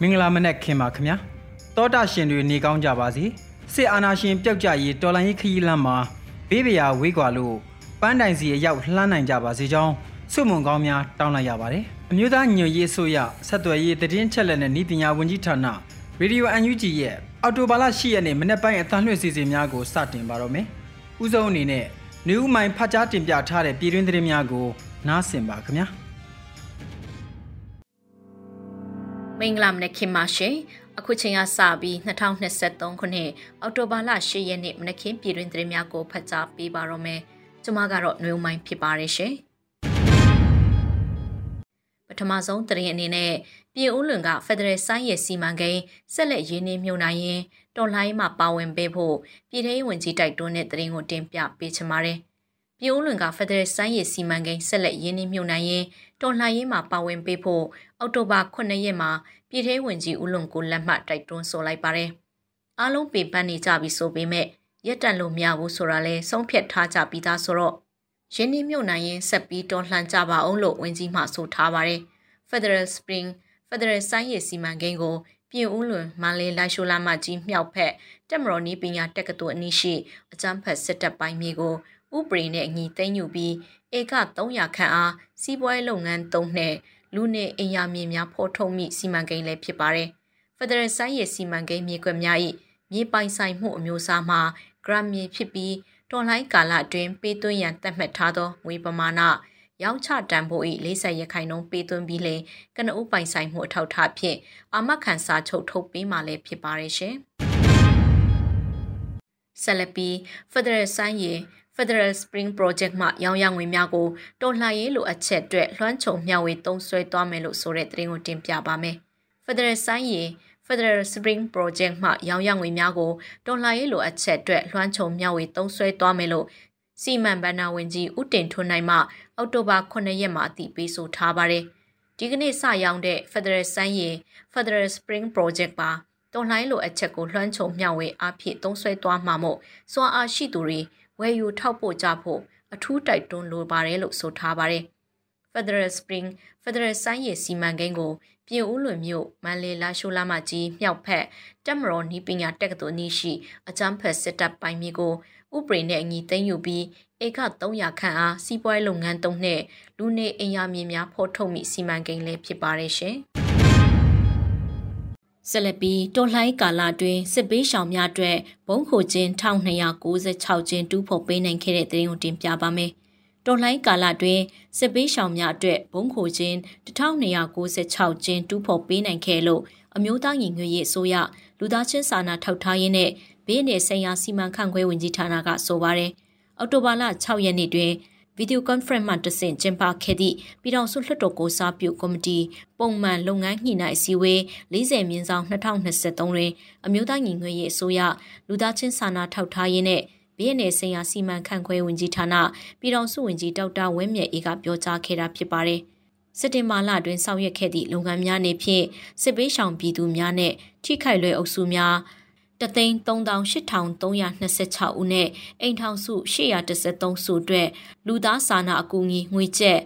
မင်္ဂလာမနက်ခင်ပါခင်ဗျာတောတာရှင်တွေနေကောင်းကြပါစေစစ်အာဏာရှင်ပျောက်ကြရေးတော်လိုင်းရေးခရီးလမ်းမှာဘေးပရာဝေးကွာလို့ပန်းတိုင်စီရောက်လှမ်းနိုင်ကြပါစေကြောင်းဆုမွန်ကောင်းများတောင်းလိုက်ရပါတယ်အမျိုးသားညွတ်ရေးဆိုရဆက်သွယ်ရေးတည်င်းချက်လက်နဲ့ဤပညာဝန်ကြီးဌာနရေဒီယို UNG ရဲ့အော်တိုဘာလ10ရက်နေ့မနေ့ပိုင်းအသံလွှင့်စီစဉ်များကိုစတင်ပါတော့မယ်ဥဆုံးအနေနဲ့နေဦးမိုင်ဖတ်ကြားတင်ပြထားတဲ့ပြည်တွင်းသတင်းများကို နားဆင်ပါခင်ဗျာမင်္ဂလာမနက်ခင်ပါရှင်အခုချိန်ကစပြီး2023ခုနှစ်အောက်တိုဘာလ10ရက်နေ့မနက်ခင်းပြည်တွင်သတင်းများကိုဖတ်ကြားပေးပါတော့မယ်ကျွန်မကတော့နှွေဦးမိုင်းဖြစ်ပါတယ်ရှင်ပထမဆုံးသတင်းအနေနဲ့ပြည်ဦးလွင်ကဖက်ဒရယ်ဆိုင်ရဲ့စီမံကိန်းဆက်လက်ရင်းနှီးမြှုပ်နှံရင်တော်လှန်ရေးမှာပါဝင်ပေးဖို့ပြည်ထောင်ဝင်ကြီးတိုက်တွန်းတဲ့သတင်းကိုတင်ပြပေးချင်ပါတယ် ပြည်ဦးလွင်ကဖက်ဒရယ်ဆိုင်းရည်စီမံကိန်းဆက်လက်ရင်းနှီးမြှုပ်နှံရင်းတော်လှန်ရေးမှာပါဝင်ပေးဖို့အောက်တိုဘာ9ရက်မှာပြည်ထောင်ဝင်ကြီးဦးလွန်ကိုလက်မှတ်တိုက်တွန်းဆိုလိုက်ပါတယ်။အားလုံးပေပန်းနေကြပြီဆိုပေမဲ့ရက်တန်လို့မရဘူးဆိုတာလဲဆုံးဖြတ်ထားကြပြီးသားဆိုတော့ရင်းနှီးမြှုပ်နှံရင်းဆက်ပြီးတော်လှန်ကြပါအောင်လို့ဝင်ကြီးမှဆိုထားပါတယ်။ Federal Spring Federal ဆိုင်းရည်စီမံကိန်းကိုပြင်ဦးလွန်မန္လေးလိုက်ရှိုလာမကြီးမြောက်ဖက်တက်မတော်နီးပညာတက္ကသိုလ်အနီးရှိအကျန်းဖက်စစ်တပ်ပိုင်းမြေကို ဥပဒေနဲ့အညီသိမ်းယူပြီးဧက300ခန့်အားစီးပွားရေးလုပ်ငန်းသုံးနဲ့လူနေအိမ်ယာမြေများဖော်ထုတ်မိစီမံကိန်းလည်းဖြစ်ပါတယ်။ Federal ဆိုင်ရဲ့စီမံကိန်းမြေကွက်များ၏မြေပိုင်ဆိုင်မှုအမျိုးအစားမှာ gram မြေဖြစ်ပြီးတော်လိုင်းကာလအတွင်းပေးသွင်းရန်သတ်မှတ်ထားသောငွေပမာဏရောင်းချတန်ဖိုး၏40ရခိုင်နှုန်းပေးသွင်းပြီးလင်ကနအုပ်ပိုင်ဆိုင်မှုအထောက်အထားဖြင့်အာမခံစာချုပ်ထုတ်ပေးမှလည်းဖြစ်ပါရဲ့ရှင်။ဆက်လက်ပြီး Federal ဆိုင်ရဲ့ Federal Spring Project မှရောင်းရငွေများကိုတော်လှန်ရေးလိုအပ်ချက်အတွက်လွှမ်းခြုံမျှဝေသုံးစွဲသွားမယ်လို့ဆိုတဲ့သတင်းကိုတင်ပြပါမယ်။ Federal ဆိုင်ရည် Federal Spring Project မှရောင်းရငွေများကိုတော်လှန်ရေးလိုအပ်ချက်အတွက်လွှမ်းခြုံမျှဝေသုံးစွဲသွားမယ်လို့စီမံဘဏ္ဍာဝန်ကြီးဦးတင်ထွန်းနိုင်မှအောက်တိုဘာ9ရက်မှာအတည်ပြုဆိုထားပါတယ်။ဒီကနေ့စရောင်းတဲ့ Federal ဆိုင်ရည် Federal Spring Project ပါတော်လှန်ရေးလိုအပ်ချက်ကိုလွှမ်းခြုံမျှဝေအားဖြင့်သုံးစွဲသွားမှာမို့စွမ်းအားရှိသူတွေ ဝယ်ယူထောက်ပို့ကြဖို့အထူးတိုက်တွန်းလိုပါတယ်လို့ဆိုထားပါတယ်။ Federal Spring Federal ဆိုင်ရည်စီမံကိန်းကိုပြင်ဦးလွင်မြို့မန္လေးလာရှိုလာမကြီးမြောက်ဖက်တက်မတော်နီးပညာတက္ကသိုလ်နီးရှိအကြမ်းဖက်စစ်တပ်ပိုင်းမြေကိုဥပဒေနဲ့အညီသိမ်းယူပြီးဧက300ခန့်အားစီးပွားရေးလုပ်ငန်းသုံးနဲ့လူနေအိမ်ယာမြေများဖော်ထုတ်မိစီမံကိန်းလည်းဖြစ်ပါတယ်ရှင်။ ဆက်လက်ပြီးတော်လှန်ကာလအတွင်းစစ်ပေးရှောင်များအတွက်ဘုံခိုခြင်း1296ကျင်းတူးဖော်ပေးနိုင်ခဲ့တဲ့သတင်းကိုတင်ပြပါမယ်။တော်လှန်ကာလအတွင်းစစ်ပေးရှောင်များအတွက်ဘုံခိုခြင်း1296ကျင်းတူးဖော်ပေးနိုင်ခဲ့လို့အမျိုးသားညီညွတ်ရေးအစိုးရလူသားချင်းစာနာထောက်ထားရေးနဲ့ဘေးနယ်ဆိုင်ရာစီမံခန့်ခွဲဝင်ကြီးဌာနကဆိုပါတယ်။အောက်တိုဘာလ6ရက်နေ့တွင် ဗီဒီယိုကွန်ဖရင့်မှတဆင့်ကျင်းပခဲ့သည့်ပြည်ထောင်စုလွှတ်တော်ကိုစားပြုကော်မတီပုံမှန်လုပ်ငန်းညှိနှိုင်းအစည်းအဝေး40မြင်းဆောင်2023တွင်အမျိုးသားညီညွတ်ရေးအစိုးရလူသားချင်းစာနာထောက်ထားရေးနဲ့ဘီယနယ်ဆိုင်ရာစီမံခန့်ခွဲဝင်ကြီးဌာနပြည်ထောင်စုဝန်ကြီးဒေါက်တာဝင်းမြတ်အေးကပြောကြားခဲ့တာဖြစ်ပါတယ်။စက်တင်ဘာလတွင်ဆောင်ရွက်ခဲ့သည့်လုပ်ငန်းများနေဖြင့်စစ်ပေးရှောင်ပြည်သူများနဲ့ထိခိုက်လွယ်အုပ်စုများ တသိန်း3326ဦးနဲ့အိမ်ထောင်စု813စုအတွက်လူသားစာနာအကူအညီငွေကျပ်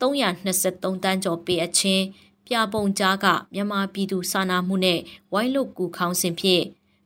323တန်းကျော်ပေးအပ်ခြင်းပြပုံကြားကမြန်မာပြည်သူစာနာမှုနဲ့ဝိုင်းလုတ်ကူခေါင်းစဉ်ဖြင့်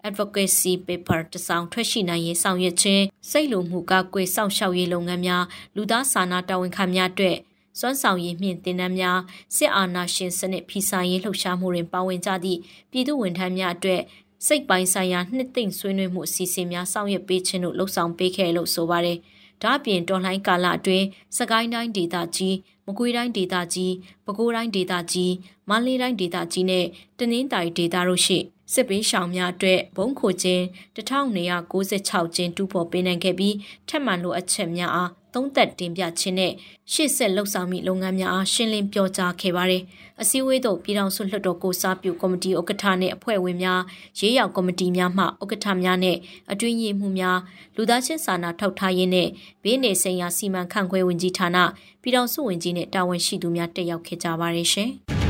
advocacy paper တစောင်ထွက်ရှိနိုင်ရေးဆောင်ရွက်ခြင်းစိတ်လိုမှုကကွေစောင့်ရှောက်ရေးလုပ်ငန်းများလူသားစာနာတာဝန်ခံများအတွက်စွမ်းဆောင်ရည်မြင့်တင်နန်းများစစ်အာဏာရှင်စနစ်ဖီဆိုင်ရေးလှုပ်ရှားမှုတွင်ပါဝင်ကြသည့်ပြည်သူဝန်ထမ်းများအတွက် စိတ်ပိုင်းဆိုင်ရာနှစ်သိမ့်ဆွေးနွေးမှုအစီအစဉ်များဆောင်ရွက်ပေးခြင်းတို့လှုံ့ဆော်ပေးခဲ့လို့ဆိုပါတယ်။ဒါ့အပြင်တော်လှန်ကာလအတွင်းစကိုင်းတိုင်းဒေသကြီးမကွေးတိုင်းဒေသကြီးပဲခူးတိုင်းဒေသကြီးမန္တလေးတိုင်းဒေသကြီးနဲ့တနင်္သာရီဒေသတို့ရှိစစ်ပေးရှောင်များအတွက်ဘုံခိုခြင်း1296ကျင်းတူဖို့ပေးနိုင်ခဲ့ပြီးထက်မှန်လိုအပ်ချက်များအား သုံးသက်တင်ပြခြင်းနဲ့ရှေ့ဆက်လှုပ်ဆောင်မိလုပ်ငန်းများအားရှင်းလင်းပြောကြားခဲ့ပါတယ်။အစည်းအဝေးသို့ပြည်ထောင်စုလွှတ်တော်ကိုစားပြုကော်မတီဥက္ကဋ္ဌနဲ့အဖွဲ့ဝင်များရေးရောက်ကော်မတီများမှဥက္ကဋ္ဌများနဲ့အတွင်းရေးမှူးများလူသားချင်းစာနာထောက်ထားရေးနဲ့ဘေးနေဆိုင်ရာစီမံခန့်ခွဲဝင်ကြီးဌာနပြည်ထောင်စုဝင်ကြီးနဲ့တာဝန်ရှိသူများတက်ရောက်ခဲ့ကြပါတယ်ရှင်။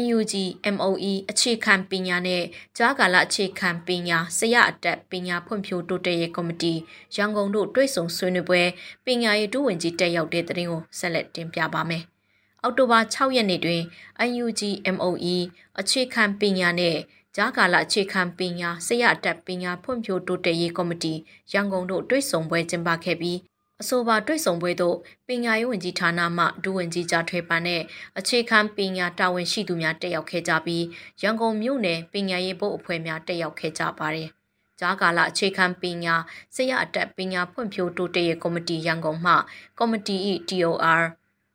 NUG MOE အခြေခံပညာနဲ့ကြားကာလအခြေခံပညာဆရာအတက်ပညာဖွံ့ဖြိုးတိုးတက်ရေးကော်မတီရန်ကုန်တို့တွဲဆုံဆွေးနွေးပွဲပညာရေးဒုဝန်ကြီးတက်ရောက်တဲ့တဲ့ရင်ကိုဆက်လက်တင်ပြပါမယ်။အောက်တိုဘာ6ရက်နေ့တွင် NUG MOE အခြေခံပညာနဲ့ကြားကာလအခြေခံပညာဆရာအတက်ပညာဖွံ့ဖြိုးတိုးတက်ရေးကော်မတီရန်ကုန်တို့တွဲဆုံပွဲကျင်းပခဲ့ပြီး အဆိုပါတွေ့ဆုံပွဲသို့ပညာရေးဝန်ကြီးဌာနမှဒုဝန်ကြီးကြားထွေပန်နဲ့အခြေခံပညာတာဝန်ရှိသူများတက်ရောက်ခဲ့ကြပြီးရန်ကုန်မြို့နယ်ပညာရေးဘုတ်အဖွဲ့များတက်ရောက်ခဲ့ကြပါတယ်။ကြားကာလအခြေခံပညာဆရာအတက်ပညာဖွံ့ဖြိုးတိုးတက်ရေးကော်မတီရန်ကုန်မှကော်မတီ၏ TOR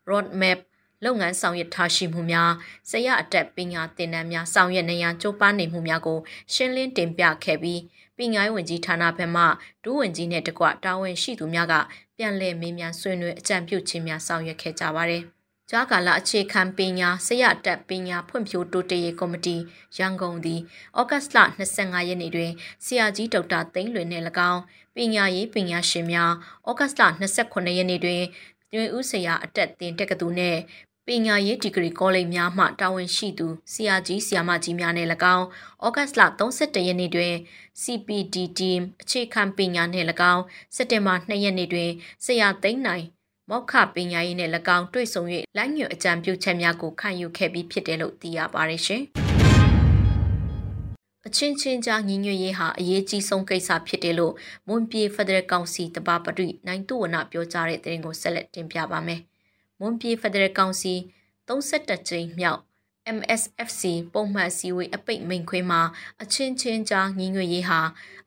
roadmap လုပ်ငန်းဆောင်ရွက်ထားရှိမှုများဆရာအတက်ပညာသင်တန်းများဆောင်ရွက်နေရန်ကြိုးပမ်းနေမှုများကိုရှင်းလင်းတင်ပြခဲ့ပြီး ပညာရေးဝန်ကြီးဌာနဘက်မှဒုဝန်ကြီးနဲ့တကွတာဝန်ရှိသူများကပြန်လည်မေးမြန်းဆွေးနွေးအကြံပြုခြင်းများဆောင်ရွက်ခဲ့ကြပါတယ်။ကြားကာလအခြေခံပညာဆရာတက်ပညာဖွံ့ဖြိုးတိုးတက်ရေးကော်မတီရန်ကုန်သည်ဩဂတ်စ်လ25ရက်နေ့တွင်ဆရာကြီးဒေါက်တာသိန်းလွင်နှင့်၎င်းပညာရေးပညာရှင်များဩဂတ်စ်လ28ရက်နေ့တွင်တွင်ဦးဆရာအတက်တင်တက္ကသိုလ်နှင့် ပညာရေးဒီဂရီကောလိပ်များမှတာဝန်ရှိသူဆရာကြီးဆရာမကြီးများနဲ့၎င်းဩဂတ်လ31ရက်နေ့တွင် CPD team အခြေခံပညာနှင့်၎င်းစက်တင်ဘာ2ရက်နေ့တွင်ဆရာသိန်းနိုင်မောက္ခပညာရေးနဲ့၎င်းတွေ့ဆုံ၍လိုင်းညွတ်အကြံပြုချက်များကိုခံယူခဲ့ပြီးဖြစ်တယ်လို့သိရပါတယ်ရှင်။အချင်းချင်းကြားညီညွတ်ရေးဟာအရေးကြီးဆုံးကိစ္စဖြစ်တယ်လို့မွန်ပြည်ဖက်ဒရယ်ကောင်စီတပါပရိနိုင်သူဝနပြောကြားတဲ့တဲ့ရင်ကိုဆက်လက်တင်ပြပါမယ်။ မွန်ပြည်ဖက်ဒရယ်ကောင်စီ32ကြိမ်မြောက် MSFC ပုံမှန်စည်းဝေးအပိတ်မိန်ခွင်းမှာအချင်းချင်းကြားညီညွတ်ရေးဟာ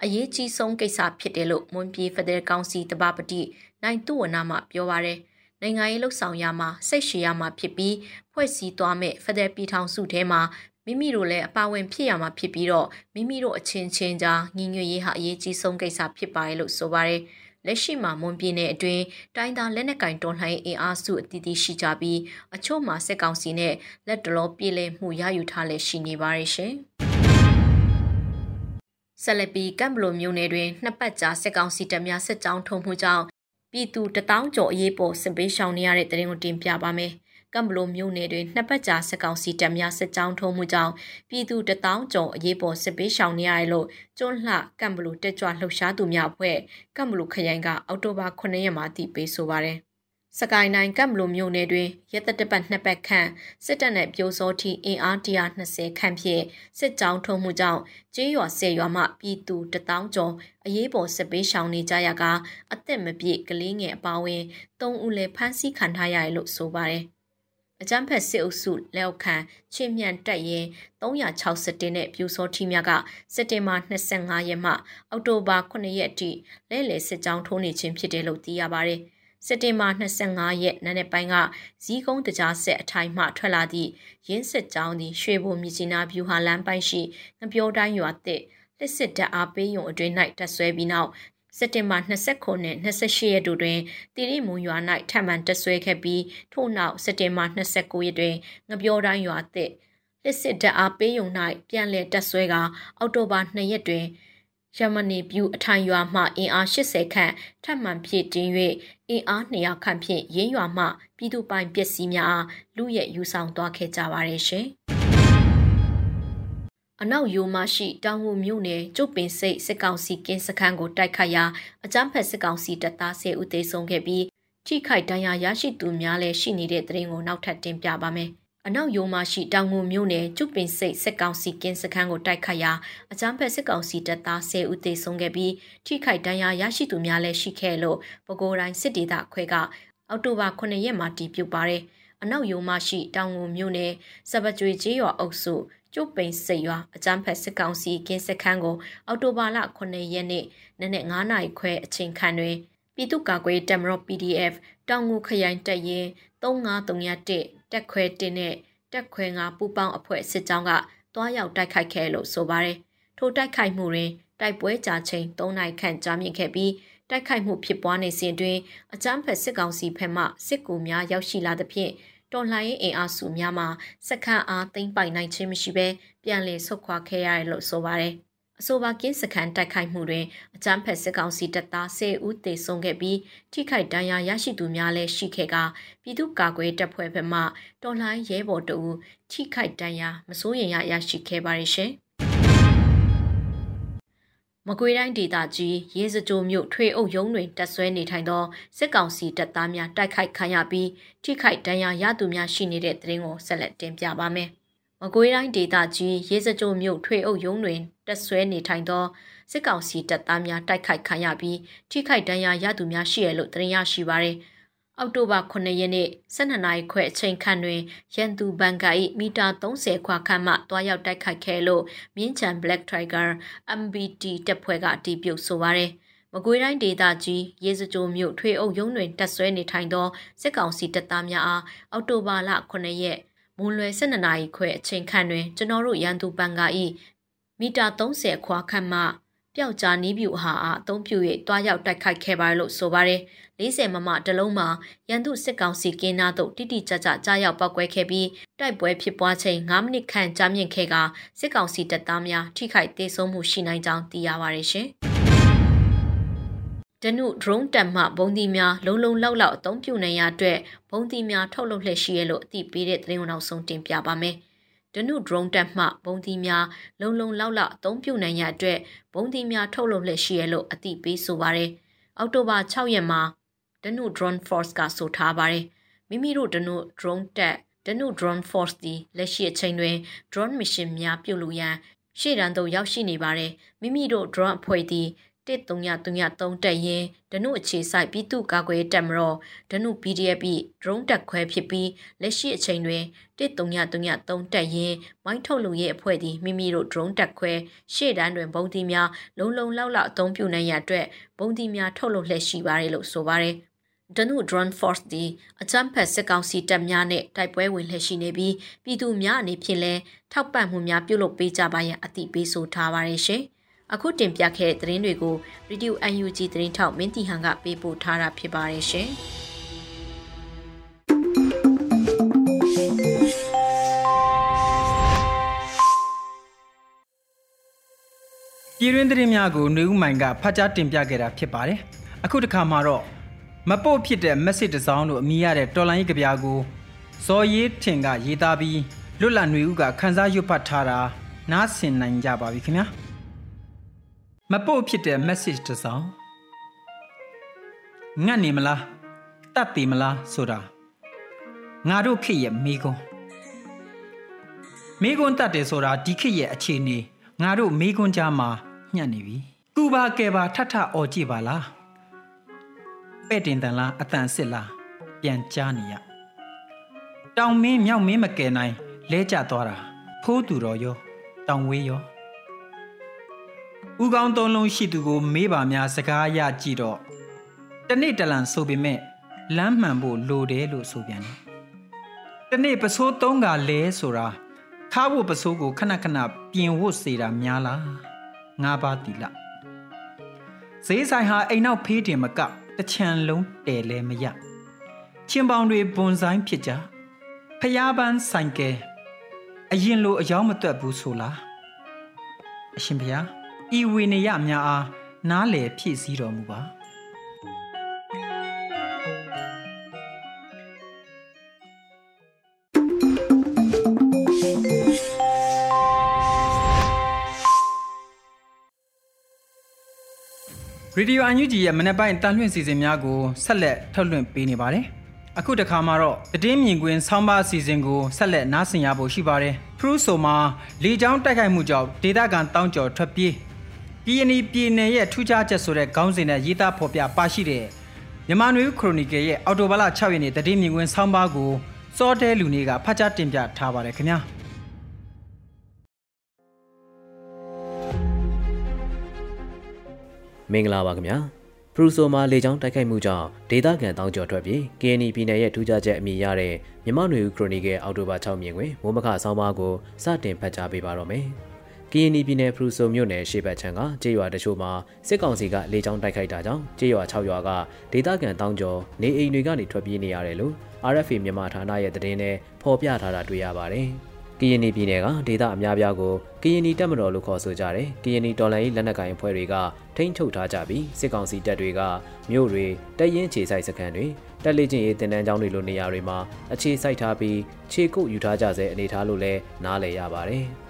အရေးကြီးဆုံးကိစ္စဖြစ်တယ်လို့မွန်ပြည်ဖက်ဒရယ်ကောင်စီတပပတိနိုင်သူဝနာမှပြောပါရယ်နိုင်ငံရေးလှုပ်ဆောင်ရမှာစိတ်ရှည်ရမှာဖြစ်ပြီးဖွဲ့စည်းသွားမဲ့ဖက်ဒရယ်ပြည်ထောင်စုထဲမှာမိမိတို့လည်းအပါဝင်ဖြစ်ရမှာဖြစ်ပြီးတော့မိမိတို့အချင်းချင်းကြားညီညွတ်ရေးဟာအရေးကြီးဆုံးကိစ္စဖြစ်ပါတယ်လို့ဆိုပါရယ် လက်ရှိမှာမွန်ပြည်နယ်အတွင်းတိုင်းသားလက်နက်ကင်တော်လှန်ရေးအင်အားစုအသီးသီးရှိကြပြီးအချို့မှာစစ်ကောင်စီနဲ့လက်တလောပြည်လည်မှုရယူထားလက်ရှိနေပါရရှင်။ဆက်လက်ပြီးကမ်ဘလိုမြို့နယ်တွင်နှစ်ပတ်ကြာစစ်ကောင်စီတပ်များစစ်ကြောင်းထုံမှုကြောင့်ပြည်သူတထောင်ကျော်အရေးပေါ်စစ်ပေးရှောင်နေရတဲ့တရင်ကိုတင်ပြပါမယ်။ ကမ်ဘလိုမြို့နယ်တွင်နှစ်ပတ်ကြာစစ်ကောင်စီတပ်များစစ်ကြောင်းထုံးမှုကြောင့်ပြည်သူတထောင်ကျော်အရေးပေါ်စစ်ပေးရှောင်နေရတယ်လို့ကျွန်းလှကမ်ဘလိုတက်ကြွလှုပ်ရှားသူများအဖွဲ့ကမ်ဘလိုခရိုင်ကအောက်တိုဘာ9ရက်မှာတည်ပေးဆိုပါရယ်စကိုင်းတိုင်းကမ်ဘလိုမြို့နယ်တွင်ရက်သက်တပတ်နှစ်ပတ်ခန့်စစ်တပ်နဲ့ပြိုစောထီအင်အား120ခန့်ဖြင့်စစ်ကြောင်းထုံးမှုကြောင့်ကျေးရွာဆယ်ရွာမှပြည်သူတထောင်ကျော်အရေးပေါ်စစ်ပေးရှောင်နေကြရကအသက်မပြည့်ကလေးငယ်အပါအဝင်၃ဦးလည်းဖမ်းဆီးခံထားရတယ်လို့ဆိုပါတယ်။ အကြမ်းဖက်စစ်အုပ်စုလက်အောက်ခံချင်းမြန်တက်ရင်360နဲ့ပြူစောထီများကစက်တင်ဘာ25ရက်မှအောက်တိုဘာ9ရက်အထိလဲလှယ်စစ်ကြောင်းထိုးနေခြင်းဖြစ်တယ်လို့သိရပါတယ်။စက်တင်ဘာ25ရက်နေ့နေ့ပိုင်းကဇီးကုန်းတကြားဆက်အထိုင်မှထွက်လာသည့်ရင်းစစ်ကြောင်းသည်ရွှေဘုံမြကြီးနားဗျူဟာလမ်းပိုင်းရှိငပြောတိုင်းရွာသစ်လက်စစ်တပ်အားပေးယုံအတွင်း၌တက်ဆွဲပြီးနောက် စက်တင်ဘာ29နဲ့28ရက်တို့တွင်တိရိမုံရွာ၌ထပ်မံတဆွဲခဲ့ပြီးထို့နောက်စက်တင်ဘာ29ရက်တွင်ငပြောတိုင်းရွာသစ်လက်စစ်တပ်အားပေးယုံ၌ပြန်လည်တက်ဆွဲကအောက်တိုဘာ2ရက်တွင်ယမနီပြူအထိုင်ရွာမှအင်အား80ခန့်ထပ်မံဖြည့်တင်း၍အင်အား200ခန့်ဖြင့်ရင်းရွာမှပြည်သူပိုင်ပစ္စည်းများအားလူရဲယူဆောင်သွားခဲ့ကြပါရရှင်။ အနောက်ယိုမရှိတောင်ဝမြို့နယ်ကျုပ်ပင်စိတ်စစ်ကောင်စီကင်းစခန်းကိုတိုက်ခတ်ရာအကြမ်းဖက်စစ်ကောင်စီတပ်သား10ဦးသေဆုံးခဲ့ပြီးထိခိုက်ဒဏ်ရာရရှိသူများလည်းရှိနေတဲ့သတင်းကိုနောက်ထပ်တင်ပြပါမယ်။အအနောက်ယိုမာရှိတောင်ငူမြို့နယ်ကျုပ်ပင်စိတ်စစ်ကောင်စီကင်းစခန်းကိုတိုက်ခတ်ရာအကြမ်းဖက်စစ်ကောင်စီတပ်သား10ဦးသေဆုံးခဲ့ပြီးထိခိုက်ဒဏ်ရာရရှိသူများလည်းရှိခဲ့လို့ပဲခူးတိုင်းစစ်ဒေသခွဲကအောက်တိုဘာ9ရက်မှာတည်ပြုပါတယ်။အနောက်ယိုမာရှိတောင်ငူမြို့နယ်စပကြွေကျေးရွာအုပ်စု ကျုပ်ပိန်စိတ်ရွာအကြမ်းဖက်စစ်ကောင်စီကင်းစခန်းကို အောက်တိုဘာလ9ရက်နေ့နနက်9နာရီခွဲအချိန်ခန့်တွင်ပြည်သူ့ကာကွယ်တပ်မတော် PDF တောင်ငူခရိုင်တပ်ရင်း3531တက်ခွဲ1နဲ့တက်ခွဲ9ပူပေါင်းအဖွဲ့စစ်ကြောင်းကတွားရောက်တိုက်ခိုက်ခဲ့လို့ဆိုပါတယ်။ထိုတိုက်ခိုက်မှုတွင်တိုက်ပွဲကြာချိန်3နိုင်ခန့်ကြာမြင့်ခဲ့ပြီးတိုက်ခိုက်မှုဖြစ်ပွားနေစဉ်တွင်အကြမ်းဖက်စစ်ကောင်စီဘက်မှစစ်ကူများရောက်ရှိလာသဖြင့် တော်လှန်ရေးအင်အားစုများမှစက္ကန့်အားသိမ့်ပိုင်နိုင်ခြင်းမရှိဘဲပြန်လည်ဆုတ်ခွာခဲ့ရတယ်လို့ဆိုပါတယ်။အဆိုပါကင်းစခန်းတိုက်ခိုက်မှုတွင်အကြမ်းဖက်စစ်ကောင်စီတပ်သား10ဦးသေဆုံးခဲ့ပြီးထိခိုက်ဒဏ်ရာရရှိသူများလည်းရှိခဲ့ကပြည်သူ့ကာကွယ်တပ်ဖွဲ့ဘက်မှတော်လှန်ရဲဘော်တို့ထိခိုက်ဒဏ်ရာမစိုးရင်ရရရှိခဲ့ပါရရှင် မကွေးတိုင်းဒေသကြီးရေစကြိုမြို့ထွေအုပ်ရုံးတွင်တက်ဆွဲနေထိုင်သောစစ်ကောင်စီတပ်သားများတိုက်ခိုက်ခံရပြီးထိခိုက်ဒဏ်ရာရသူများရှိနေတဲ့တဲ့ရင်ကိုဆက်လက်တင်ပြပါမယ်။မကွေးတိုင်းဒေသကြီးရေစကြိုမြို့ထွေအုပ်ရုံးတွင်တက်ဆွဲနေထိုင်သောစစ်ကောင်စီတပ်သားများတိုက်ခိုက်ခံရပြီးထိခိုက်ဒဏ်ရာရသူများရှိရလို့တင်ရရှိပါရယ် အောက်တိုဘာ9ရက်နေ့12နာရီခွဲအချိန်ခန့်တွင်ရန်သူဘန်ကာ၏မီတာ30ခွာခန့်မှတွားရောက်တိုက်ခိုက်ခဲ့လို့မြင်းချံ Black Tiger MBT တပ်ဖွဲ့ကအတီးပြုတ်ဆိုပါရယ်မကွေးတိုင်းဒေသကြီးရေစကြိုမြို့ထွေအုပ်ရုံးတွင်တက်ဆွဲနေထိုင်သောစစ်ကောင်စီတပ်သားများအားအောက်တိုဘာလ9ရက်မွန်လွယ်12နာရီခွဲအချိန်ခန့်တွင်ကျွန်တော်တို့ရန်သူပန်ကာဤမီတာ30ခွာခန့်မှ ပျောက်ကြားနီးပြူဟာအားအသုံးပြု၍တွားရောက်တိုက်ခိုက်ခဲ့ပါလို့ဆိုပါတယ်40မမတလုံးမှာရန်သူစစ်ကောင်စီကင်းနာတို့တိတိကျကျကြားရောက်ပောက်ကွဲခဲ့ပြီးတိုက်ပွဲဖြစ်ပွားချိန်9မိနစ်ခန့်ကြာမြင့်ခဲ့ကစစ်ကောင်စီတပ်သားများထိခိုက်ဒေဆုံးမှုရှိနိုင်ကြောင်းသိရပါတယ်ရှင်။ဒနု drone တက်မှဘုံဒီများလုံလုံလောက်လောက်အသုံးပြုနိုင်ရအတွက်ဘုံဒီများထုတ်လုပ်လှည့်ရှိရလို့အသိပေးတဲ့သတင်းနောက်ဆုံးတင်ပြပါမယ်။ ဒနု drone တက်မှဘုံဒီများလုံလုံလောက်လောက်အသုံးပြုနိုင်ရအတွက်ဘုံဒီများထုတ်လုပ်လှည့်ရှိရလို့အသိပေးဆိုပါရယ်။အောက်တိုဘာ6ရက်မှာဒနု drone force ကဆိုထားပါရယ်။မိမိတို့ဒနု drone တက်ဒနု drone force ဒီလက်ရှိအချိန်တွင် drone mission များပြုလုပ်ရန်ရှေ့တန်းသို့ရောက်ရှိနေပါတယ်။မိမိတို့ drone အဖွဲ့သည် 1333တက်ရင်ဒနုအခြေဆိုင်ပြည်သူ့ကာကွယ်တပ်မတော်ဒနု PDF drone တက်ခွဲဖြစ်ပြီးလက်ရှိအချိန်တွင်1333တက်ရင်မိုင်းထုတ်လုံရဲ့အဖွဲ့သည်မိမိတို့ drone တက်ခွဲရှေ့တန်းတွင်ဘုံတီများလုံလုံလောက်လောက်အသုံးပြုနိုင်ရအတွက်ဘုံတီများထုတ်လုပ်လှည့်ရှိပါတယ်လို့ဆိုပါတယ်ဒနု drone force ဒီအချမ်းဖက်စစ်ကောင်စီတပ်များနဲ့တိုက်ပွဲဝင်လှည့်ရှိနေပြီးပြည်သူများအနေဖြင့်လဲထောက်ပံ့မှုများပြုလုပ်ပေးကြပါရန်အသိပေးဆိုထားပါတယ်ရှင်။ အခုတင်ပြခဲ့တဲ့သတင်းတွေကို Radio UNG သတင်းထောက်မင်းတီဟန်ကပေးပို့ထားတာဖြစ်ပါတယ်ရှင်။ပြည်တွင်းသတင်းများကိုနှွေဦးမိုင်ကဖတ်ကြားတင်ပြခဲ့တာဖြစ်ပါတယ်။အခုတစ်ခါမှာတော့မပုတ်ဖြစ်တဲ့ message တစ်စောင်းတို့အမိရတဲ့တော်လိုင်းကြီးကြပြာကိုဇော်ရေးထင်ကရေးသားပြီးလွတ်လပ်ຫນွေဦးကခန်းစားရွတ်ဖတ်ထားတာနားဆင်နိုင်ကြပါပြီခင်ဗျာ။ မပို့ဖြစ်တဲ့ message တစ်စောင်ငတ်နေမလားတတ်တည်မလားဆိုတာငါတို့ခေတ်ရဲ့မိကွန်းမိကွန်းတတ်တယ်ဆိုတာဒီခေတ်ရဲ့အခြေအနေငါတို့မိကွန်းကြားမှာညှက်နေပြီကူပါကဲပါထထအော်ကြည့်ပါလားပဲ့တင်တန်လားအတန်စစ်လားပြန်ကြားနေရတောင်မင်းမြောက်မင်းမကယ်နိုင်လဲကျသွားတာဖိုးသူတော်ရောတောင်ဝေးရော ဥကောင်းသုံးလုံးရှိသူကို မေးပါများစကားရကြည့်တော့တနေ့တလန်ဆိုပေမဲ့လမ်းမှန်ဖို့လိုတယ်လို့ဆိုပြန်တယ်။တနေ့ပစိုးသုံးကလဲဆိုတာခါဖို့ပစိုးကိုခဏခဏပြင်ဝတ်စေတာများလားငါးပါးတီလာဈေးဆိုင်ဟာအိမ်နောက်ဖေးတင်မကတချံလုံးတဲလဲမရချင်းပေါင်တွေဘွန်ဆိုင်ဖြစ်ကြဖျားပန်းဆိုင်ကဲအရင်လိုအယောင်းမတွက်ဘူးဆိုလားအရှင်ဖျား ဤဝေနေရများအားနားလည်ဖြည့်ဆည်းတော်မူပါရေဒီယိုအန်ယူဂျီရဲ့မနေ့ပိုင်းတန်လွှင့်စီစဉ်များကိုဆက်လက်ထုတ်လွှင့်ပေးနေပါတယ်။အအခုတခါမှာတော့တည်င်းမြင်ကွင်းဆောင်းပါအစီအစဉ်ကိုဆက်လက်နားဆင်ရဖို့ရှိပါတယ်ဖရူဆိုမှာလေကြောင်းတိုက်ခိုက်မှုကြောင့်ဒေသခံတောင်းကျော်ထွက်ပြေး ပြည်အနီပြည်နယ်ရဲ့ထူးခြားချက်ဆိုတဲ့ခေါင်းစဉ်နဲ့ရေးသားဖော်ပြပါရှိတဲ့မြန်မာနွေခရိုနီကယ်ရဲ့အော်တိုဘာလ6ရက်နေ့တည်င်းမြင်ကွင်းဆောင်းပါကိုစောတဲလူနေကဖတ်ကြားတင်ပြထားပါတယ်ခင်ဗျာမင်္ဂလာပါခင်ဗျာဖရူဆိုမှာလေကြောင်းတိုက်ခိုက်မှုကြောင့်ဒေသခံတောင်းကျော်ထွက်ပြေး KNY ပြည်နယ်ရဲ့ထူးခြားချက်အမည်ရတဲ့မြမနွေဦးခရိုနီကယ်အော်တိုဘာ6မြင်တွင်မိုးမခဆောင်းပါးကိုစတင်ဖတ်ကြားပေးပါတော့မယ်။ ကရင်ပြည်နယ်ဖရူဆိုမြို့နယ်ရှေ့ဘက်ခြမ်းကကျေးရွာတချို့မှာစစ်ကောင်စီကလေကြောင်းတိုက်ခိုက်တာကြောင့်ကျေးရွာ6ရွာကဒေသခံတောင်းကျော်နေအိမ်တွေကနေထွက်ပြေးနေရတယ်လို့ RFA မြန်မာဌာနရဲ့သတင်းနဲ့ဖော်ပြထားတာတွေ့ရပါတယ်။ကရင်ပြည်နယ်ကဒေသအများပြားကိုကရင်တပ်မတော်လို့ခေါ်ဆိုကြတယ်။ကရင်တော်လှန်ရေးလက်နက်ကိုင်အဖွဲ့တွေကထိန်းချုပ်ထားကြပြီးစစ်ကောင်စီတပ်တွေကမြို့တွေတပ်ရင်းခြေဆိုင်စခန်းတွေတက်လေချင်းရေးတင်တန်းကျောင်းတွေလိုနေရာတွေမှာအခြေစိုက်ထားပြီးခြေကုပ်ယူထားကြစေအနေထားလို့လည်းနားလည်ရပါတယ်။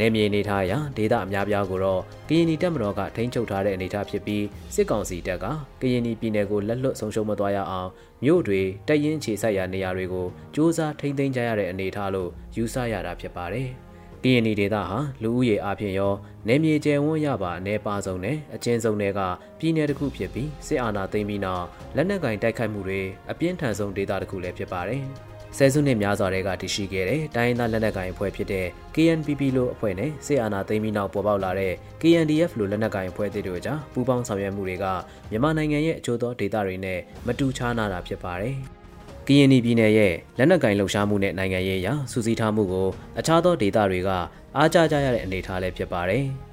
နေမြေနေထားရာဒေသအများပြားကိုတော့ကရင်နီတပ်မတော်ကထိန်းချုပ်ထားတဲ့အနေအထားဖြစ်ပြီးစစ်ကောင်စီတပ်ကကရင်နီပြည်နယ်ကိုလက်လွတ်ဆုံးရှုံးမသွားရအောင်မြို့တွေတပ်ရင်းခြေစိုက်ရာနေရာတွေကိုစူးစမ်းထိန်းသိမ်းကြရတဲ့အနေအထားလို့ယူဆရတာဖြစ်ပါတယ်။ကရင်နီဒေသဟာလူဦးရေအပြင်ရောနေမြေကျယ်ဝန်းရပါအနေပါဆုံးနဲ့အချင်းဆုံးတွေကပြည်နယ်တစ်ခုဖြစ်ပြီးစစ်အာဏာသိမ်းပြီးနောက်လက်နက်ကင်တိုက်ခိုက်မှုတွေအပြင်းထန်ဆုံးဒေသတစ်ခုလည်းဖြစ်ပါတယ်။ ဆယ်စုနှစ်များစွာတည်းကတည်ရှိခဲ့တဲ့တိုင်းဒေသလက်နက်ကိုင်အဖွဲ့ဖြစ်တဲ့ KNPP လို့အဖွဲ့နဲ့စစ်အာဏာသိမ်းပြီးနောက်ပေါ်ပေါက်လာတဲ့ KNDF လို့လက်နက်ကိုင်အဖွဲ့တို့ကြားပူးပေါင်းဆောင်ရွက်မှုတွေကမြန်မာနိုင်ငံရဲ့အကျိုးသောဒေသတွေနဲ့မတူခြားနာတာဖြစ်ပါတယ်။ KNY ပြည်နယ်ရဲ့လက်နက်ကင်လှုပ်ရှားမှုနဲ့နိုင်ငံရေးအရာစူးစီးထားမှုကိုအခြားသောဒေသတွေကအားကျကြရတဲ့အနေအထားလည်းဖြစ်ပါတယ်။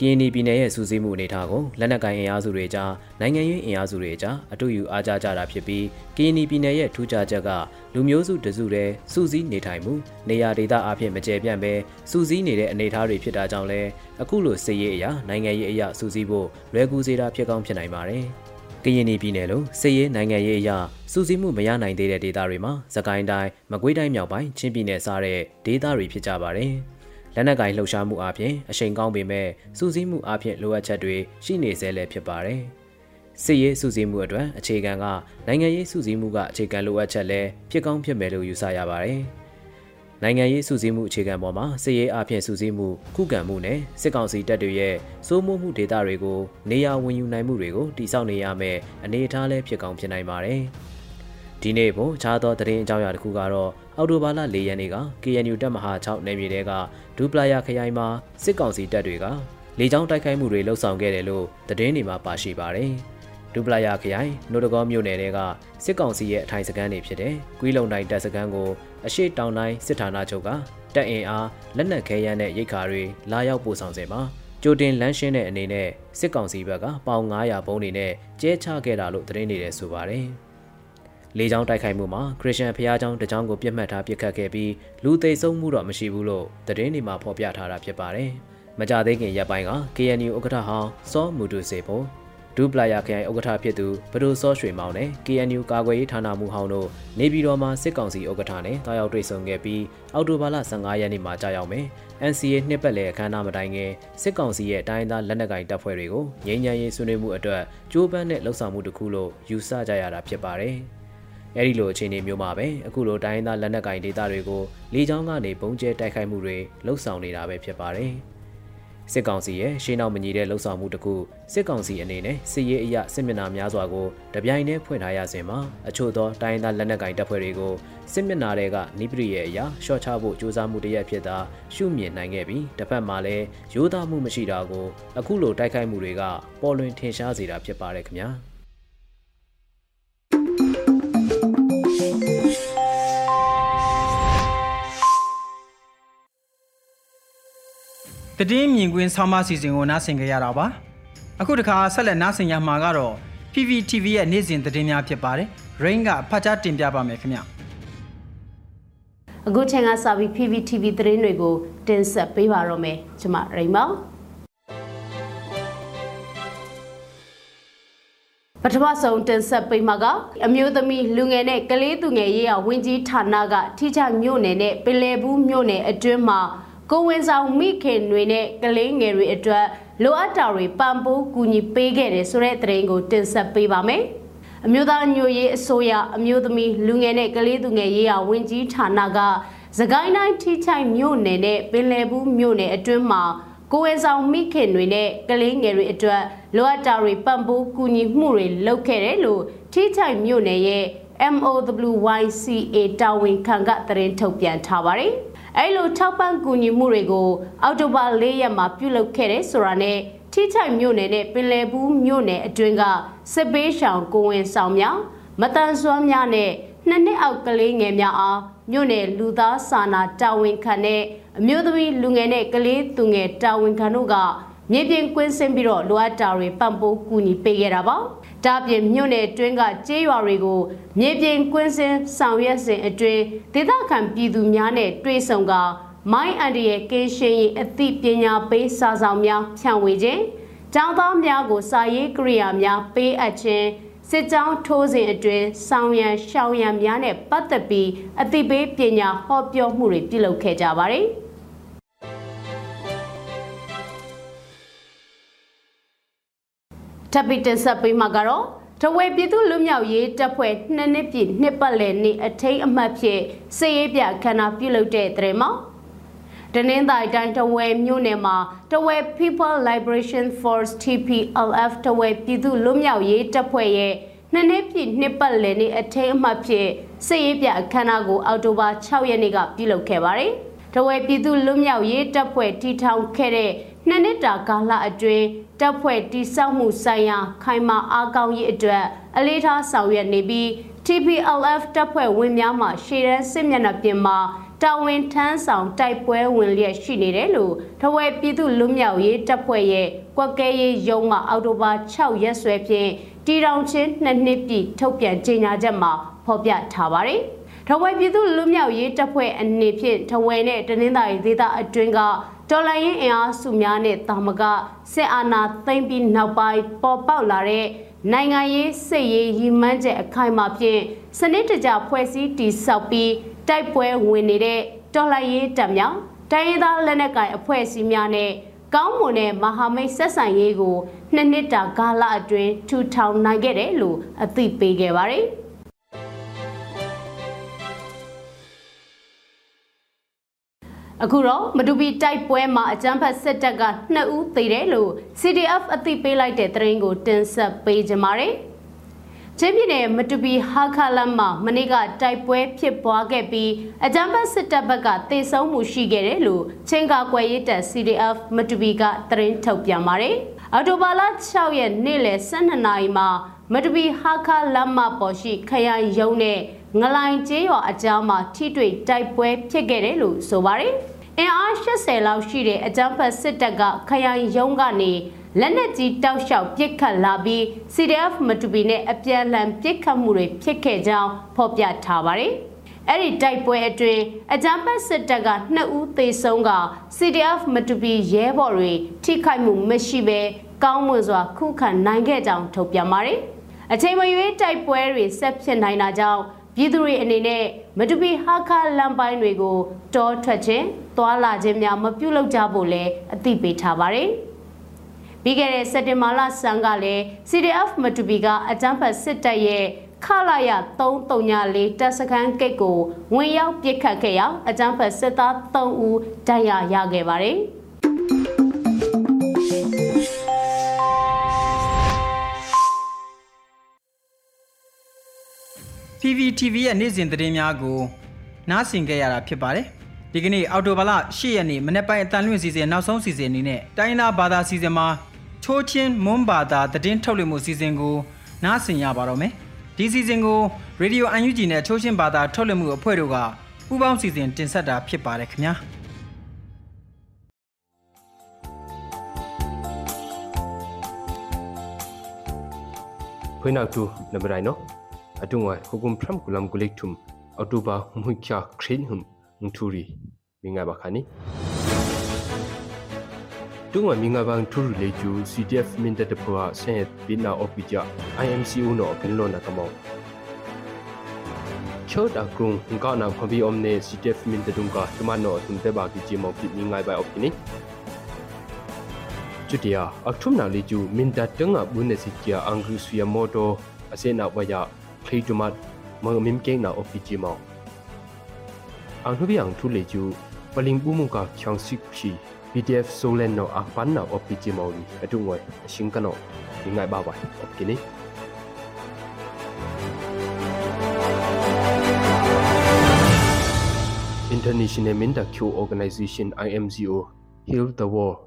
ကရင်ပြည်နယ်ရဲ့စူးစီးမှုအနေအထားကိုလက်နက်ကိုင်အင်အားစုတွေကြားနိုင်ငံရေးအင်အားစုတွေကြားအတူယူအားကြကြတာဖြစ်ပြီးကရင်ပြည်နယ်ရဲ့ထူးခြားချက်ကလူမျိုးစုတစုတည်းစူးစီးနေထိုင်မှုနေရာဒေသအဖြစ်မကျယ်ပြန့်ပဲစူးစီးနေတဲ့အနေအထားတွေဖြစ်တာကြောင့်လဲအခုလိုစစ်ရေးအရာနိုင်ငံရေးအရာစူးစီးဖို့လွယ်ကူစေတာဖြစ်ကောင်းဖြစ်နိုင်ပါတယ်ကရင်ပြည်နယ်လိုစစ်ရေးနိုင်ငံရေးအရာစူးစီးမှုမရနိုင်သေးတဲ့ဒေသတွေမှာသကိုင်းတိုင်းမကွေးတိုင်းမြောက်ပိုင်းချင်းပြည်နယ်စတဲ့ဒေသတွေဖြစ်ကြပါတယ်။ လက်နက်ကင်လှုပ်ရှားမှုအပြင်အရှိန်ကောင်းပေမဲ့စူးစီးမှုအပြင်လိုအပ်ချက်တွေရှိနေသေးလည်းဖြစ်ပါတယ်။စစ်ရေးစူးစီးမှုအတွက်အခြေခံကနိုင်ငံရေးစူးစီးမှုကအခြေခံလိုအပ်ချက်လည်းဖြစ်ကောင်းဖြစ်မယ်လို့ယူဆရပါတယ်။နိုင်ငံရေးစူးစီးမှုအခြေခံပေါ်မှာစစ်ရေးအပြင်စူးစီးမှုခုခံမှုနဲ့စစ်ကောင်စီတပ်တွေရဲ့စိုးမိုးမှုဒေသတွေကိုနေရာဝင်ယူနိုင်မှုတွေကိုတိစောက်နေရမယ်အနေအထားလည်းဖြစ်ကောင်းဖြစ်နိုင်ပါတယ်။ ဒီနေ့ပုံခြားသောသတင်းအကြောင်းအရာတစ်ခုကတော့အော်တိုဘာလ၄ရက်နေ့က KNU တပ်မဟာ6နယ်မြေတဲကဒူပလာယာခရိုင်မှာစစ်ကောင်စီတပ်တွေကလေကြောင်းတိုက်ခိုက်မှုတွေလှုပ်ဆောင်ခဲ့တယ်လို့သတင်းတွေမှာပါရှိပါတယ်။ဒူပလာယာခရိုင်နိုတကောမြို့နယ်တဲကစစ်ကောင်စီရဲ့အထိုင်စခန်းတွေဖြစ်တဲ့ကွီးလုံတိုင်းတပ်စခန်းကိုအရှိတောင်တိုင်းစစ်ဌာနချုပ်ကတပ်အင်အားလက်နက်ခဲယမ်းနဲ့ရိတ်ခါတွေလာရောက်ပို့ဆောင်စေမှာကြိုတင်လမ်းရှင်းတဲ့အနေနဲ့စစ်ကောင်စီဘက်ကပေါင်900ဘုံးတွေနဲ့ကျဲချခဲ့တာလို့သတင်းတွေလည်းဆိုပါတယ်။ လေကြောင်းတိုက်ခိုက်မှုမှာခရစ်ယာန်ဖျားเจ้าတကြောင်ကိုပြစ်မှတ်ထားပစ်ခတ်ခဲ့ပြီးလူသိဆုံးမှုတော့မရှိဘူးလို့သတင်းတွေမှာဖော်ပြထားတာဖြစ်ပါတယ်။မကြသေးခင်ရက်ပိုင်းက KNU ဥက္ကဋ္ဌဟောင်းစောမူတူစေဖို့ဒူပလာယာခရိုင်ဥက္ကဋ္ဌဖြစ်သူဘဒိုစောရွှေမောင်နဲ့ KNU ကာကွယ်ရေးဌာနမှူးဟောင်းတို့နေပြည်တော်မှာစစ်ကောင်စီဥက္ကဋ္ဌနဲ့တာရောက်တွေ့ဆုံခဲ့ပြီးအောက်တိုဘာလ15ရက်နေ့မှာကြာရောက်မယ် NCA နှစ်ပတ်လည်အခမ်းအနားမတိုင်ခင်စစ်ကောင်စီရဲ့တိုင်းသားလက်နက်ကိုင်တပ်ဖွဲ့တွေကိုငြိမ်းချမ်းရေးဆွေးနွေးမှုအတွက်ကြိုးပမ်းတဲ့လှုပ်ဆောင်မှုတစ်ခုလို့ယူဆကြရတာဖြစ်ပါတယ်။ အဲဒီလိုအခြေအနေမျိုးမှာပဲအခုလိုတိုင်းသားလက်နက်ကင်ဒေသတွေကိုလေကြောင်းကနေပုံကျဲတိုက်ခိုက်မှုတွေလှုပ်ဆောင်နေတာပဲဖြစ်ပါတယ်။စစ်ကောင်စီရဲ့ရှေးနောက်မညီတဲ့လှုပ်ဆောင်မှုတခုစစ်ကောင်စီအနေနဲ့စစ်ရေးအရစစ်မျက်နှာများစွာကိုတပြိုင်တည်းဖွင့်ထားရစဉ်မှာအချို့သောတိုင်းသားလက်နက်ကင်တပ်ဖွဲ့တွေကိုစစ်မျက်နှာတွေကနိပရိရဲ့အရာရှော့ချဖို့ကြိုးစားမှုတရက်ဖြစ်တာရှုမြင်နိုင်ခဲ့ပြီးတစ်ဖက်မှာလည်းရိုးသားမှုမရှိတာကိုအခုလိုတိုက်ခိုက်မှုတွေကပေါ်လွင်ထင်ရှားစေတာဖြစ်ပါတယ်ခင်ဗျာ။ တည်င်းမြင်ကွင်းဆောင်းပါးစီစဉ်ကိုနားဆင်ကြရတာပါအခုတခါဆက်လက်နားဆင်ရမှာကတော့ PPTV ရဲ့နေ့စဉ်သတင်းများဖြစ်ပါတယ် Rain ကဖတ်ကြားတင်ပြပါမယ်ခင်ဗျအခုချိန်ကစပြီး PPTV သတင်းတွေကိုတင်ဆက်ပေးပါတော့မယ်ကျွန်မရိန်မောင်ပထမဆုံးတင်ဆက်ပေးမှာကအမျိုးသမီးလူငယ်နဲ့ကလေးသူငယ်ရေးရာဝန်ကြီးဌာနကထိချမြို့နယ်နဲ့ပင်လယ်ဘူးမြို့နယ်အတွင်းမှာ ကိုဝင်ဆောင်မိခင်တွေနဲ့ကလေးငယ်တွေအတွက်လိုအပ်တာတွေပံ့ပိုးကူညီပေးခဲ့တယ်ဆိုတဲ့သတင်းကိုတင်ဆက်ပေးပါမယ်။အမျိုးသားညွရေးအစိုးရအမျိုးသမီးလူငယ်နဲ့ကလေးသူငယ်ရေးရာဝန်ကြီးဌာနကသကိုင်းတိုင်းထိချိုင်မြို့နယ်နဲ့ပင်လယ်ဘူးမြို့နယ်အတွင်းမှာကိုယ်ဝယ်ဆောင်မိခင်တွေနဲ့ကလေးငယ်တွေအတွက်လိုအပ်တာတွေပံ့ပိုးကူညီမှုတွေလုပ်ခဲ့တယ်လို့ထိချိုင်မြို့နယ်ရဲ့ MOWYCA တာဝန်ခံကသတင်းထုတ်ပြန်ထားပါတယ်။ အဲလိုထောက်ပံ့ကူညီမှုတွေကိုအောက်တိုဘာ၄ရက်မှာပြုလုပ်ခဲ့တဲ့ဆိုတာနဲ့ထိချိုင်မြို့နယ်နဲ့ပင်လယ်ဘူးမြို့နယ်အတွင်းကစစ်ပေးရှောင်ကိုဝင်ဆောင်များမတန်ဆွမ်းများနဲ့နှစ်နှစ်အောက်ကလေးငယ်များအားမြို့နယ်လူသားစာနာတာဝန်ခံတဲ့အမျိုးသမီးလူငယ်နဲ့ကလေးသူငယ်တာဝန်ခံတို့ကမြေပြင်ကွင်းဆင်းပြီးတော့လိုအပ်တာတွေပံ့ပိုးကူညီပေးခဲ့တာပါ။ ဒါပြင်မြို့နယ်အတွင်းကကျေးရွာတွေကိုမြေပြင်ကွင်းဆင်းဆောင်ရွက်စဉ်အတွင်းဒေသခံပြည်သူများနဲ့တွေ့ဆုံကမိုင်းအန်ဒီရဲ့ကင်းရှင်းရေးအသိပညာပေးစာဆောင်များဖြန့်ဝေခြင်းကျောင်းသားများကိုစာရေးကိရိယာများပေးအပ်ခြင်းစစ်ကြောင်းထိုးစဉ်အတွင်းဆောင်ရန်ရှောင်ရန်များနဲ့ပတ်သက်ပြီးအသိပေးပညာဟောပြောမှုတွေပြုလုပ်ခဲ့ကြပါတယ်။ ထပ်ပြီးတင်ဆက်ပေးမှာကတော့တဝဲပြည်သူလူမျိုးရေးတပ်ဖွဲ့နှစ်နှစ်ပြည့်နှစ်ပတ်လည်နေ့အထိမ်းအမှတ်ဖြင့်စေရေးပြခန္ဓာပြုလုပ်တဲ့တဲ့မှာတနင်္သာရီတိုင်းတဝဲမြို့နယ်မှာတဝဲ People Liberation Force TPLF တဝဲပြည်သူလူမျိုးရေးတပ်ဖွဲ့ရဲ့နှစ်နှစ်ပြည့်နှစ်ပတ်လည်နေ့အထိမ်းအမှတ်ဖြင့်စေရေးပြအခမ်းအနားကိုအောက်တိုဘာ6ရက်နေ့ကပြုလုပ်ခဲ့ပါတယ်။တဝဲပြည်သူလူမျိုးရေးတပ်ဖွဲ့တီထောင်ခဲ့တဲ့ နှစ်နှစ်တာကာလအတွင်းတပ်ဖွဲ့တိစောက်မှုဆိုင်ရာခိုင်မာအားကောင်းရေးအတွက်အလေးထားဆောင်ရွက်နေပြီး TPLF တပ်ဖွဲ့ဝင်များမှရှေ့တန်းစစ်မျက်နှာပြင်မှာတာဝန်ထမ်းဆောင်တိုက်ပွဲဝင်လျက်ရှိနေတယ်လို့ထဝဲပြည်သူလူမျိုးရေးတပ်ဖွဲ့ရဲ့ကွက်ကဲရေးရုံးမှအောက်တိုဘာ6ရက်စွဲဖြင့်တီတောင်ချင်းနှစ်နှစ်ပြည့်ထုတ်ပြန်ကြေညာချက်မှာဖော်ပြထားပါတယ်။ထဝဲပြည်သူလူမျိုးရေးတပ်ဖွဲ့အနေဖြင့်ထဝဲနဲ့တနင်္သာရီဒေသအတွင်းက တော်လိုင်းရင်အင်အားစုများနဲ့တာမကစစ်အာဏာသိမ်းပြီးနောက်ပိုင်းပေါ်ပေါက်လာတဲ့နိုင်ငံရေးစစ်ရေးရည်မှန်းချက်အခိုင်အမာဖြင့်စနစ်တကျဖွဲ့စည်းတည်ဆောက်ပြီးတိုက်ပွဲဝင်နေတဲ့တော်လှန်ရေးတပ်များတိုင်းရင်းသားလက်နက်ကိုင်အဖွဲ့အစည်းများနဲ့ကောင်းမွန်တဲ့မဟာမိတ်ဆက်ဆံရေးကိုနှစ်နှစ်တာကာလအတွင်းထူထောင်နိုင်ခဲ့တယ်လို့အသိပေးခဲ့ပါတယ်။ အခုတော့မတူပီတိုက်ပွဲမှာအကြမ်းဖက်စစ်တပ်က2ဦးသေတယ်လို့ CDF အသိပေးလိုက်တဲ့သတင်းကိုတင်ဆက်ပေးကြပါမယ်။ချင်းပြည်နယ်မတူပီဟာခလမ်မှာမနေ့ကတိုက်ပွဲဖြစ်ပွားခဲ့ပြီးအကြမ်းဖက်စစ်တပ်ဘက်ကတေဆုံးမှုရှိခဲ့တယ်လို့ချင်းကာကွယ်ရေးတပ် CDF မတူပီကသတင်းထုတ်ပြန်ပါတယ်။အော်တိုဘာလ6ရက်နေ့လယ်12နာရီမှာမတူပီဟာခလမ်မှာပေါ်ရှိခရိုင်ရုံးနဲ့ငလိုင်ကျေးရွာအကြားမှာထိတွေ့တိုက်ပွဲဖြစ်ခဲ့တယ်လို့ဆိုပါတယ်။ အင်အား80လောက်ရှိတဲ့အကြမ်းဖက်စစ်တပ်ကခရိုင်ရုံးကနေလက်နက်ကြီးတောက်လျှောက်ပစ်ခတ်လာပြီး CDF မတူပီနဲ့အပြန်အလှန်ပစ်ခတ်မှုတွေဖြစ်ခဲ့ကြောင်းဖော်ပြထားပါတယ်။အဲ့ဒီတိုက်ပွဲအတွင်းအကြမ်းဖက်စစ်တပ်က2ဦးသေဆုံးက CDF မတူပီရဲဘော်တွေထိခိုက်မှုမရှိဘဲကောင်းမွန်စွာခုခံနိုင်ခဲ့ကြောင်းထုတ်ပြန်ပါတယ်။အချိန်မရွေးတိုက်ပွဲတွေဆက်ဖြစ်နိုင်တာကြောင့် ပြည်သူတွေအနေနဲ့မတူပီဟာခလမ်းပိုင်းတွေကိုတောထွက်ခြင်းသွာလာခြင်းများမပြုလုပ်ကြဖို့လည်းအသိပေးထားပါတယ်။ပြီးခဲ့တဲ့စက်တင်ဘာလဆန်းကလည်း CDF မတူပီကအကြမ်းဖက်စစ်တပ်ရဲ့ခလာရ334တပ်စခန်းကိတ်ကိုဝင်ရောက်ပစ်ခတ်ခဲ့ရာအကြမ်းဖက်စစ်သား3ဦးဒဏ်ရာရခဲ့ပါတယ်။။ PPTV ရဲ့နေ့စဉ်သတင်းများကိုနားဆင်ကြရတာဖြစ်ပါတယ်။ဒီကနေ့အော်တိုဘာလ10ရက်နေ့မနေ့ပိုင်းအတန်လွင့်စီစဉ်နောက်ဆုံးစီစဉ်အနေနဲ့တိုင်းသားဘာသာစီစဉ်မှာချိုးချင်းမွန်းဘာသာသတင်းထုတ်လွှင့်မှုစီစဉ်ကိုနားဆင်ရပါတော့မယ်ဒီစီစဉ်ကိုရေဒီယိုအန်ယူဂျီနဲ့ချိုးချင်းဘာသာထုတ်လွှင့်မှုအဖွဲ့တို့ကပူးပေါင်းစီစဉ်တင်ဆက်တာဖြစ်ပါတယ်ခင်ဗျာဖွေးနောက်တူနဘရိုင်နော် အတုံဝခုကုမ်ဖရမ်ကူလမ်ဂူလိကထုမ်အော်တိုဘာမွိချာခရင်ဟမ် ngthuri minga bakhani tungwa minga bang thuru le chu CTF min da phwa sen bina opija IMCU no kenlo na kamo chot akrung nga na phabi omne CTF min da dunga tuma no tumte ba ki ji mo pi minga ba opini chutia akthum na le chu min da tanga bunne sikya angru suya moto ase na waya khlei tumat mang mim keng na opiji ma ang hu biang thu le ju paling bu mu ka khyang sik phi pdf solen no akpan na opiji ma wi atu ngoi sing ka no ngai ba wai opkini International Minda Q Organization IMGO Heal the War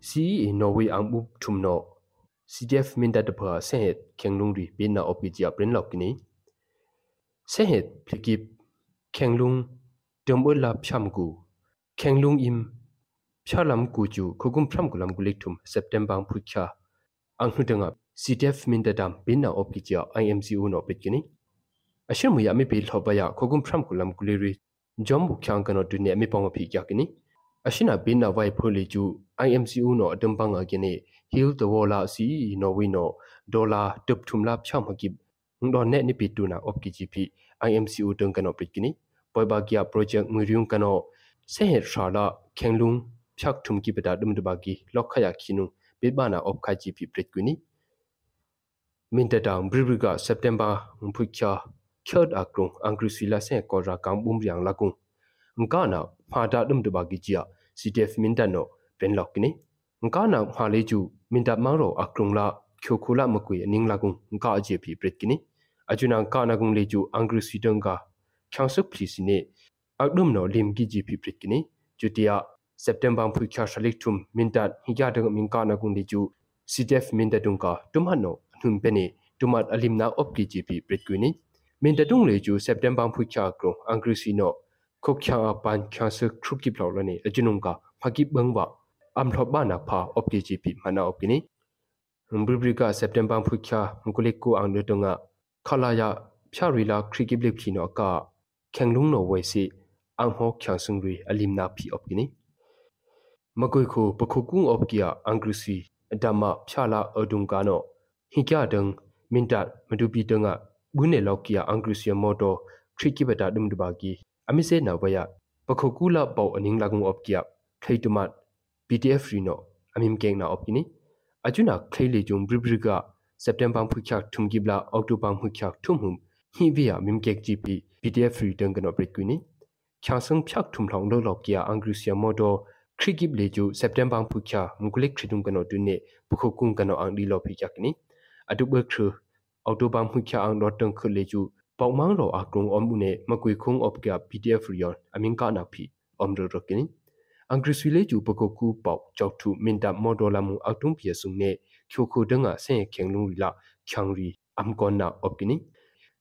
CE Norway ang bu thumno CDF Minda de pha sehet khenglung ri bina opiji apren lokini sehet phikip khenglung tombo la phamgu khenglung im phalam ku chu khogum phram kulam gulik thum September phukha ang hudanga CDF Minda dam bina opiji IMGO no pitkini ashir mu ya mi bil thobaya khogum phram kulam guliri jom bu khyang kano tu ne mi pong phi kya kini ashina bin na wai pholi chu IMCU no adum pang a kini heal the wala si no we no dollar tup thum la pham ha ki ndo ne ni pi tu na op ki ji phi IMCU tung kano prit kini poi ba kya project ngui ryung kano se he sha la khenglung phyak thum ki beta dum ba ki lok khaya khinu be ba na op kha ji phi prit kini min ta dang bribriga september phukya khod akrung angri sila se ko ra kam bum riang la kung ngka na pha da dum de ba gi chia ctf min ta no pen lok ni ngka na pha le chu min ta ma ro akrung la khyo khula ma ku ning la kung ngka a je phi prit kini ajuna ka na kung le chu angri si dong ka khyang suk pli si ne akdum no lim gi ji phi prit kini chutia september phu kya shalik thum min ta hi ya dang min ka na kung le chu ctf min ta dung ka tum han no hnum pe ni tumat alim na op gi ji phi prit kini မင်တတုံလေကျူစက်တမ်ဘာဖူ ချာကရောအင်္ဂရိစီနိုခုတ်ချာပန်ချာဆခရုကိပလောလနေအဂျနုံကဖကိဘငဝအမ်ထောဘာနာဖာအော့ပကီဂျီပီမနာအော့ကိနီဘဘရီကစက်တမ်ဘာဖူချာမကုလိကူအန်ဒတုံငါခလာယာဖြာရီလာခရိကိပလိခီနောကခေငလုံနောဝဲစီအမ်ဟောချာဆုံရီအလင်နာဖီအော့ကိနီမကွေခုပခုကုအော့ကီယာအင်္ဂရိစီအဒမဖြာလာအဒုံကနောဟိကြဒံမင်တမဒူပီတငါ bune lokia angrisya moto triki beta dum dubagi amise na waya pakhokula pau aning lagung opkia thaitumat ptf rino amim keng na opkini ajuna khaile jum bribriga september phukyak thumgibla october phukyak thumhum hi bia mim kek gp ptf ri tang kan operate kwini khyasang phyak thumlong lo lokia angrisya moto krikip leju september phukya mkulik khridum kan otune pukhokung kan ang di lo phikyak ni adubwe khru အော်တိုဘာမှုချအောင်တော့တန်ခလေကျူ ပေါမန်းရောအကရုံအမှုနဲ့မကွေခုံအော့က PDF ရီယွန်အမင်ကနာဖီအမ်ရရကင်းအင်္ဂရိစီလေကျူပကကူပေါကြောက်ထုမင်တမော်ဒလာမှုအောက်တုံးပြေဆုံနဲ့ချိုခိုဒငါဆဲခေငလုံရီလာချောင်ရီအမ်ကောနာအော့ကင်း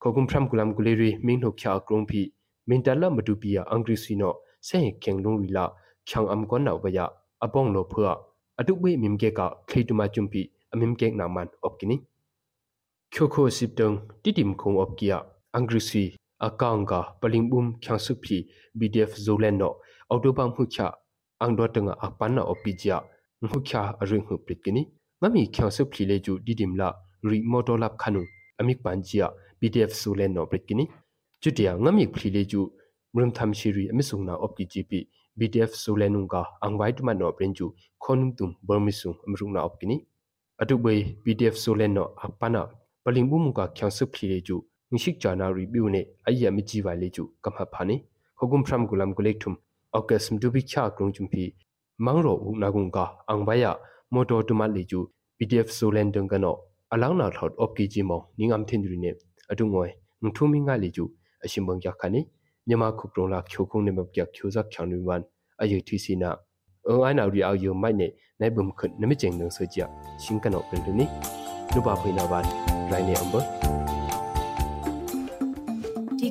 ခေါကုံဖရမ်ကူလမ်ကူလေရီမင်းနှုတ်ချာကရုံဖီမင်တလမတူပီယာအင်္ဂရိစီနောဆဲခေငလုံရီလာချောင်အမ်ကောနာဝယအပေါင်လိုဖွာအတုဝေမင်ကေကခေတူမာချွမ်ပီအမင်ကေနာမန်အော့ကင်း khokho siptong titim khong op kia angrisi akanga palingbum khyangsupi bdf zolen no autobam hukha angdo tanga apana opijia hukha aring hu pritkini ngami khyangsupi le ju didim la ri motolap khanu amik panjia bdf zolen no pritkini chutia ngami phli le ju mrum tham shiri amisung na opki gp bdf zolenunga angwai tuma no prenju khonum tum burmisung amrung na opkini atubei bdf zolen no apana ပလင်ဘူး မူကချောင်ဆုဖလီလေကျူငရှိချာနာရီဘီူနေအယမကြီးဝိုင်လေကျူကမ္ဟဖာနေခဂုံဖရမ်ဂူလမ်ဂူလက်ထုမ်အောက်ကစမ်ဒူဘီချာကရုံချွမ်ပီမောင်ရောဦးနာဂုံကအန်ဘယာမော်တော်တူမတ်လေကျူ PDF ဆိုလန်ဒန်ကနောအလောင်းနာထောက်အော့ကီဂျီမောနင်းအမ်သင်ဒရီနေအတုငွယ်ငထုမင်းငါလေကျူအရှင်ဘုံကြခါနေမြန်မာခုကရုံလာချိုခုံနေမပြချိုဇက်ချောင်းနွေဝန်အယုတီစီနာအအိုင်နာရီအော်ယိုမိုက်နေနိုင်ဘုံခွနမကျင်းနုံစကြရှင်ကနောပန်တနီလူပါဖိနာဝန်ရိုင်းနေအောင်ပါဒီ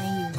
ယူ